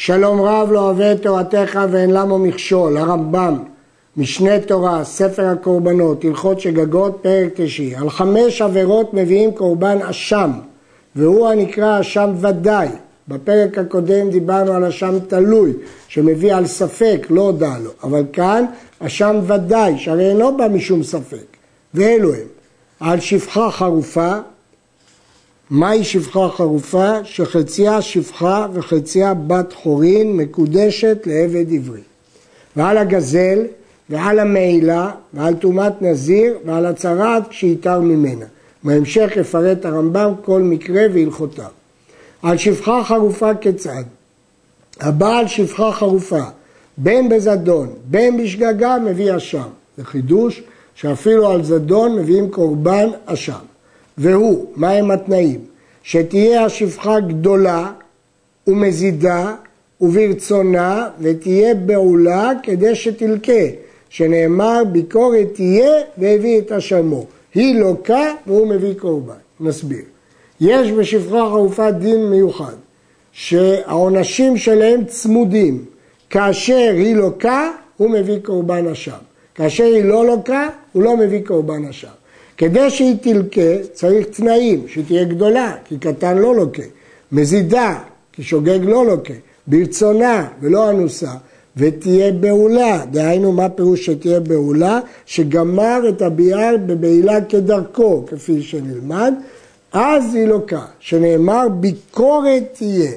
שלום רב לא אוהב את תורתך ואין למה מכשול, הרמב"ם, משנה תורה, ספר הקורבנות, הלכות שגגות, פרק תשעי. על חמש עבירות מביאים קורבן אשם, והוא הנקרא אשם ודאי. בפרק הקודם דיברנו על אשם תלוי, שמביא על ספק, לא הודע לו. אבל כאן אשם ודאי, שהרי אינו בא משום ספק. ואלו הם, על שפחה חרופה, מהי שפחה חרופה? שחציה שפחה וחציה בת חורין מקודשת לעבד עברי. ועל הגזל ועל המעילה ועל טומאת נזיר ועל הצרעת כשייתר ממנה. בהמשך יפרט הרמב"ם כל מקרה והלכותיו. על שפחה חרופה כיצד? הבעל שפחה חרופה, בין בזדון, בין בשגגה, מביא אשם. זה חידוש שאפילו על זדון מביאים קורבן אשם. והוא, מהם התנאים? שתהיה השפחה גדולה ומזידה וברצונה ותהיה בעולה כדי שתלקה, שנאמר ביקורת תהיה והביא את אשמו. היא לוקה והוא מביא קורבן. נסביר. יש בשפחה חרופה דין מיוחד, שהעונשים שלהם צמודים. כאשר היא לוקה, הוא מביא קורבן אשם. כאשר היא לא לוקה, הוא לא מביא קורבן אשם. כדי שהיא תלקה צריך תנאים, שתהיה גדולה, כי קטן לא לוקה, מזידה, כי שוגג לא לוקה, ברצונה ולא אנוסה, ותהיה בעולה, דהיינו מה פירוש שתהיה בעולה? שגמר את הביאר בבעילה כדרכו, כפי שנלמד, אז היא לוקה, שנאמר ביקורת תהיה.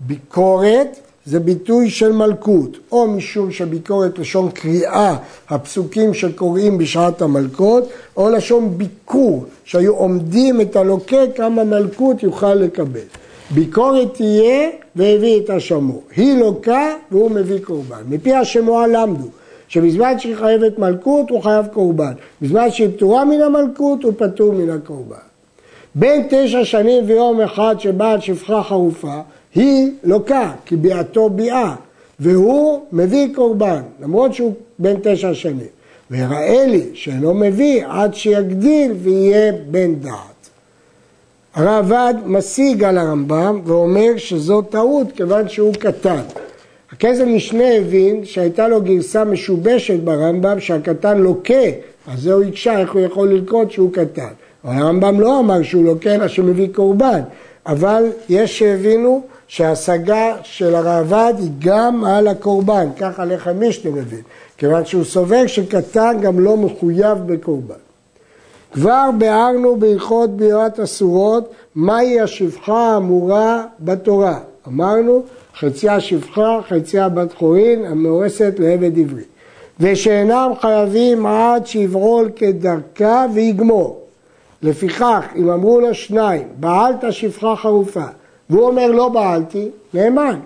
ביקורת זה ביטוי של מלכות, או משום שביקורת לשון קריאה, הפסוקים שקוראים בשעת המלכות, או לשון ביקור, שהיו עומדים את הלוקה כמה מלכות יוכל לקבל. ביקורת תהיה והביא את השמו. היא לוקה והוא מביא קורבן. מפי השמועה למדו, שבזמן שהיא חייבת מלכות הוא חייב קורבן. בזמן שהיא פטורה מן המלכות הוא פטור מן הקורבן. בין תשע שנים ויום אחד שבעל שפחה חרופה היא לוקה, כי ביאתו ביאה, והוא מביא קורבן, למרות שהוא בן תשע שנים. ויראה לי שאינו מביא עד שיגדיל ויהיה בן דעת. הרעב"ד משיג על הרמב"ם ואומר שזו טעות כיוון שהוא קטן. הכסף משנה הבין שהייתה לו גרסה משובשת ברמב"ם שהקטן לוקה, אז זהו הקשה איך הוא יכול ללקוט שהוא קטן. אבל הרמב"ם לא אמר שהוא לוקה אלא שמביא קורבן, אבל יש שהבינו שההשגה של הראב"ד היא גם על הקורבן, ככה לך מישנה מבין, כיוון שהוא סובר שקטן גם לא מחויב בקורבן. כבר ביארנו בהלכות בירת אסורות מהי השפחה האמורה בתורה. אמרנו חציה שפחה, חציה בת חורין, המאורסת לעבד עברי. ושאינם חייבים עד שיברול כדרכה ויגמור. לפיכך, אם אמרו לו שניים, בעלת שפחה חרופה, והוא אומר לא בעלתי, נאמן,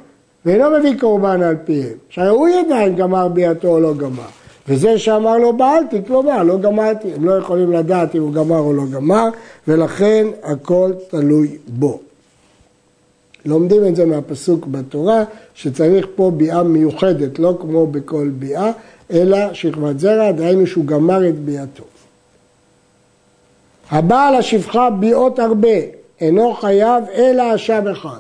ואינו מביא קורבן על פיהם. שהרי הוא ידע אם גמר ביאתו או לא גמר. וזה שאמר לו בעלתי, כלומר לא גמרתי, הם לא יכולים לדעת אם הוא גמר או לא גמר, ולכן הכל תלוי בו. לומדים את זה מהפסוק בתורה, שצריך פה ביאה מיוחדת, לא כמו בכל ביאה, אלא שכבת זרע, דהיינו שהוא גמר את ביאתו. הבעל השפחה ביאות הרבה, אינו חייב אלא אשם אחד.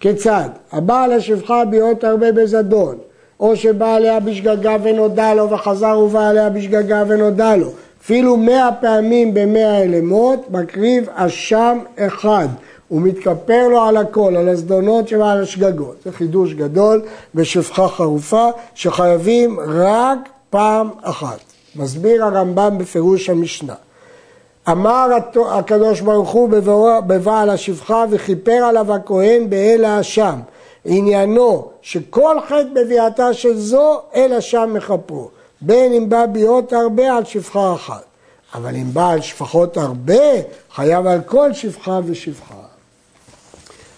כיצד? הבעל השפחה ביאות הרבה בזדון, או שבא עליה בשגגה ונודע לו וחזר ובא עליה בשגגה ונודע לו. אפילו מאה פעמים במאה אלמות, מקריב אשם אחד. הוא מתכפר לו על הכל, על הזדונות שעל השגגות. זה חידוש גדול בשפחה חרופה, שחייבים רק פעם אחת. מסביר הרמב"ם בפירוש המשנה. אמר הקדוש ברוך הוא בבעל השפחה וכיפר עליו הכהן באל האשם. עניינו שכל חטא בביאתה של זו אל אשם מכפרו. בין אם בא ביאות הרבה על שפחה אחת. אבל אם בא על שפחות הרבה, חייב על כל שפחה ושפחה.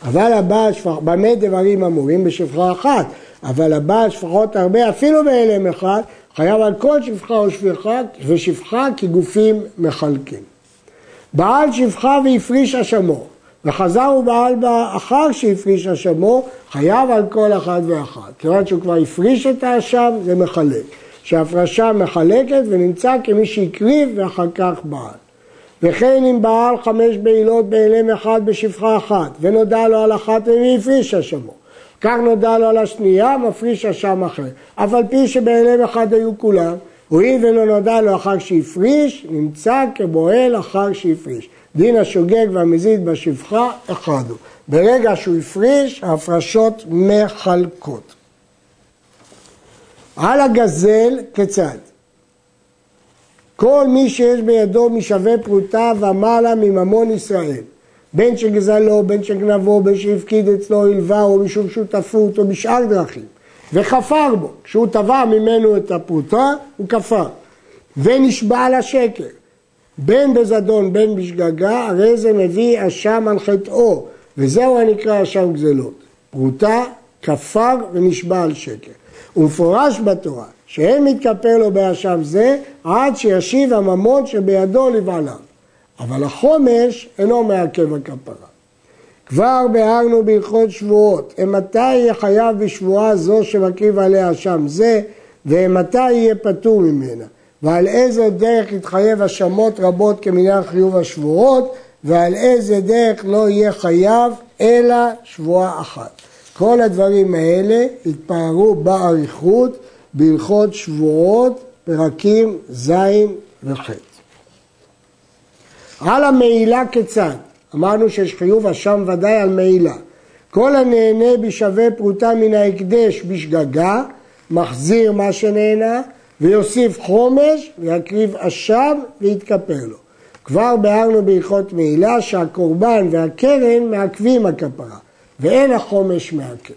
אבל הבעל שפחה, במה דברים אמורים? בשפחה אחת. אבל הבעל שפחות הרבה, אפילו בהלם אחד, חייב על כל שפחה ושפחה, ושפחה כגופים מחלקים. בעל שפחה והפריש אשמו, וחזר ובעל בה אחר שהפריש אשמו, חייב על כל אחד ואחת. כיוון שהוא כבר הפריש את האשם, זה מחלק. שהפרשה מחלקת ונמצא כמי שהקריב ואחר כך בעל. וכן אם בעל חמש בעילות בהלם אחד בשפחה אחת, ונודע לו על אחת ומי הפריש אשמו. כך נודע לו על השנייה, מפריש אשם אחר. אף על פי שבהלם אחד היו כולם, הואיל ולא נודע לו אחר שהפריש, נמצא כבועל אחר שהפריש. דין השוגג והמזיד בשפחה אחד הוא. ברגע שהוא הפריש, ההפרשות מחלקות. על הגזל כיצד? כל מי שיש בידו משווה פרוטה ומעלה מממון ישראל, בין שגזלו, בין שגנבו, בין שהפקיד אצלו הלווה או משום שותפות או בשאר דרכים, וחפר בו, כשהוא תבע ממנו את הפרוטה, הוא כפר, ונשבע על השקר, בין בזדון בין בשגגה, הרי זה מביא אשם על חטאו, וזהו הנקרא אשם גזלות. פרוטה, כפר ונשבע על שקר. ומפורש בתורה שאין מתכפר לו באשם זה עד שישיב הממון שבידו לבעליו. אבל החומש אינו מעכב הכפרה. כבר ביארנו בהלכות שבועות, מתי יהיה חייב בשבועה זו שמקריב עליה אשם זה, ומתי יהיה פטור ממנה. ועל איזה דרך יתחייב אשמות רבות כמניין חיוב השבועות, ועל איזה דרך לא יהיה חייב אלא שבועה אחת. כל הדברים האלה התפארו באריכות בהלכות שבועות, פרקים ז' וח'. על המעילה כיצד? אמרנו שיש חיוב אשם ודאי על מעילה. כל הנהנה בשווה פרוטה מן ההקדש בשגגה, מחזיר מה שנהנה, ויוסיף חומש, ויקריב אשם ויתכפר לו. כבר ביארנו בהלכות מעילה שהקורבן והקרן מעכבים הכפרה. ואין החומש מעכב.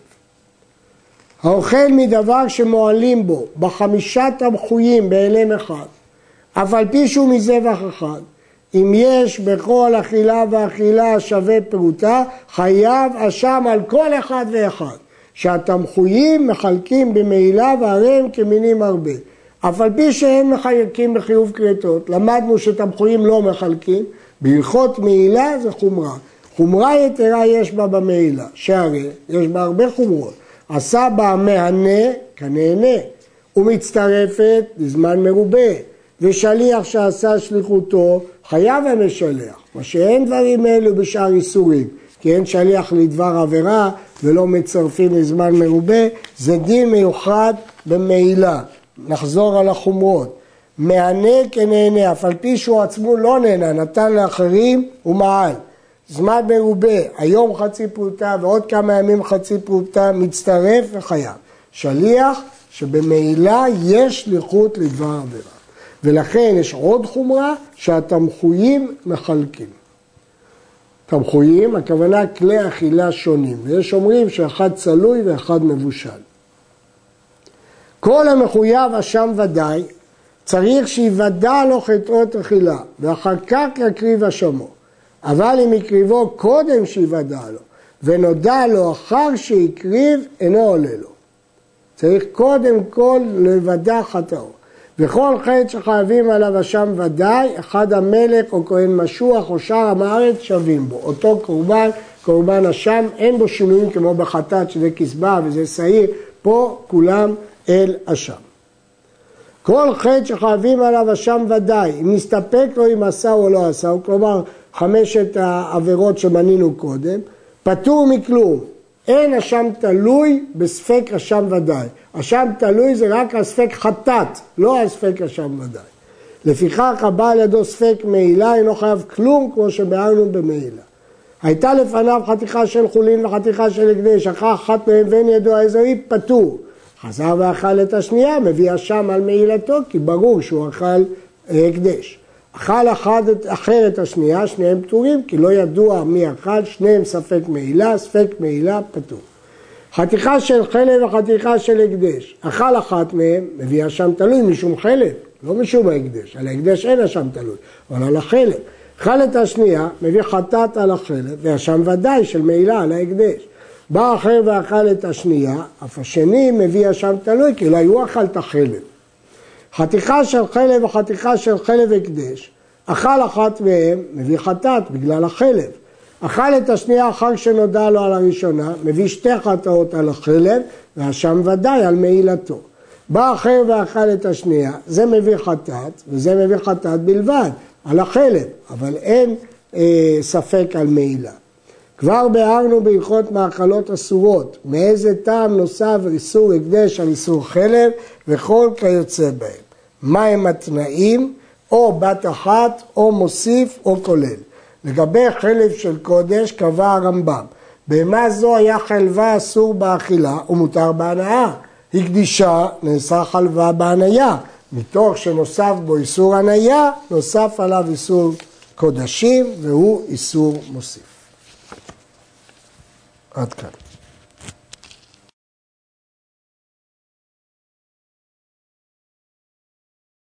האוכל מדבר שמועלים בו בחמישה תמחויים בהלם אחד, אף על פי שהוא מזבח אחד, אם יש בכל אכילה ואכילה שווה פרוטה, חייב אשם על כל אחד ואחד, שהתמחויים מחלקים במעילה והרי הם כמינים הרבה. אף על פי שהם מחלקים בחיוב כרתות, למדנו שתמחויים לא מחלקים, בהלכות מעילה זה חומרה. חומרה יתרה יש בה במעילה, שהרי יש בה הרבה חומרות. עשה בה מהנה כנהנה, ומצטרפת לזמן מרובה, ושליח שעשה שליחותו חייב המשלח, מה שאין דברים אלו בשאר איסורים, כי אין שליח לדבר עבירה ולא מצרפים לזמן מרובה, זה דין מיוחד במעילה. נחזור על החומרות. מהנה כנהנה, אף על פי שהוא עצמו לא נהנה, נתן לאחרים ומעל. זמן מרובה, היום חצי פרוטה ועוד כמה ימים חצי פרוטה, מצטרף וחייב. שליח שבמעילה יש שליחות לדבר עבירה. ולכן יש עוד חומרה שהתמחויים מחלקים. תמחויים, הכוונה כלי אכילה שונים, ויש אומרים שאחד צלוי ואחד מבושל. כל המחויב אשם ודאי, צריך שיוודע לו חטאות אכילה, ואחר כך יקריב אשמו. אבל אם הקריבו קודם שיוודע לו, ונודע לו אחר שהקריב, אינו עולה לו. צריך קודם כל לוודע חטאו. וכל חטא שחייבים עליו אשם ודאי, אחד המלך או כהן משוח או שאר עם הארץ שווים בו. אותו קורבן, קורבן אשם, אין בו שינויים כמו בחטאת שזה כסבה וזה שעיר, פה כולם אל אשם. כל חטא שחייבים עליו אשם ודאי, אם נסתפק לו אם עשה או לא עשה, כלומר חמשת העבירות שמנינו קודם, פטור מכלום. אין אשם תלוי בספק אשם ודאי. אשם תלוי זה רק על ספק חטאת, לא על ספק אשם ודאי. לפיכך הבא על ידו ספק מעילה אינו חייב כלום כמו שביארנו במעילה. הייתה לפניו חתיכה של חולין וחתיכה של הקדש, אחר אחת מהן ואין ידו האזורי פטור. חזר ואכל את השנייה, מביא אשם על מעילתו, כי ברור שהוא אכל הקדש. אכל אחד אחר את השנייה, שניהם פטורים, כי לא ידוע מי אכל, שניהם ספק מעילה, ספק מעילה פטור. חתיכה של חלב וחתיכה של הקדש. אכל אחת מהם, מביא אשם תלוי משום חלב, לא משום ההקדש. על ההקדש אין אשם תלוי, אבל על החלב. את השנייה, מביא חטאת על החלב, ואשם ודאי של מעילה על ההקדש. בא אחר ואכל את השנייה, אף השני מביא אשם תלוי, כי לא היו אכל את החלב. חתיכה של חלב וחתיכה של חלב הקדש, אכל אחת מהם, מביא חטאת בגלל החלב. אכל את השנייה אחר שנודע לו על הראשונה, מביא שתי חטאות על החלב, והשם ודאי על מעילתו. בא אחר ואכל את השנייה, זה מביא חטאת, וזה מביא חטאת בלבד, על החלב, אבל אין אה, ספק על מעילה. כבר ביארנו בהלכות מאכלות אסורות, מאיזה טעם נוסף איסור הקדש על איסור חלב וכל כיוצא בהם. מהם התנאים? או בת אחת, או מוסיף, או כולל. לגבי חלב של קודש קבע הרמב"ם, בהמה זו היה חלבה אסור באכילה ומותר בהנאה. הקדישה נעשה חלבה בהניה. מתוך שנוסף בו איסור הניה, נוסף עליו איסור קודשים והוא איסור מוסיף. עד כאן.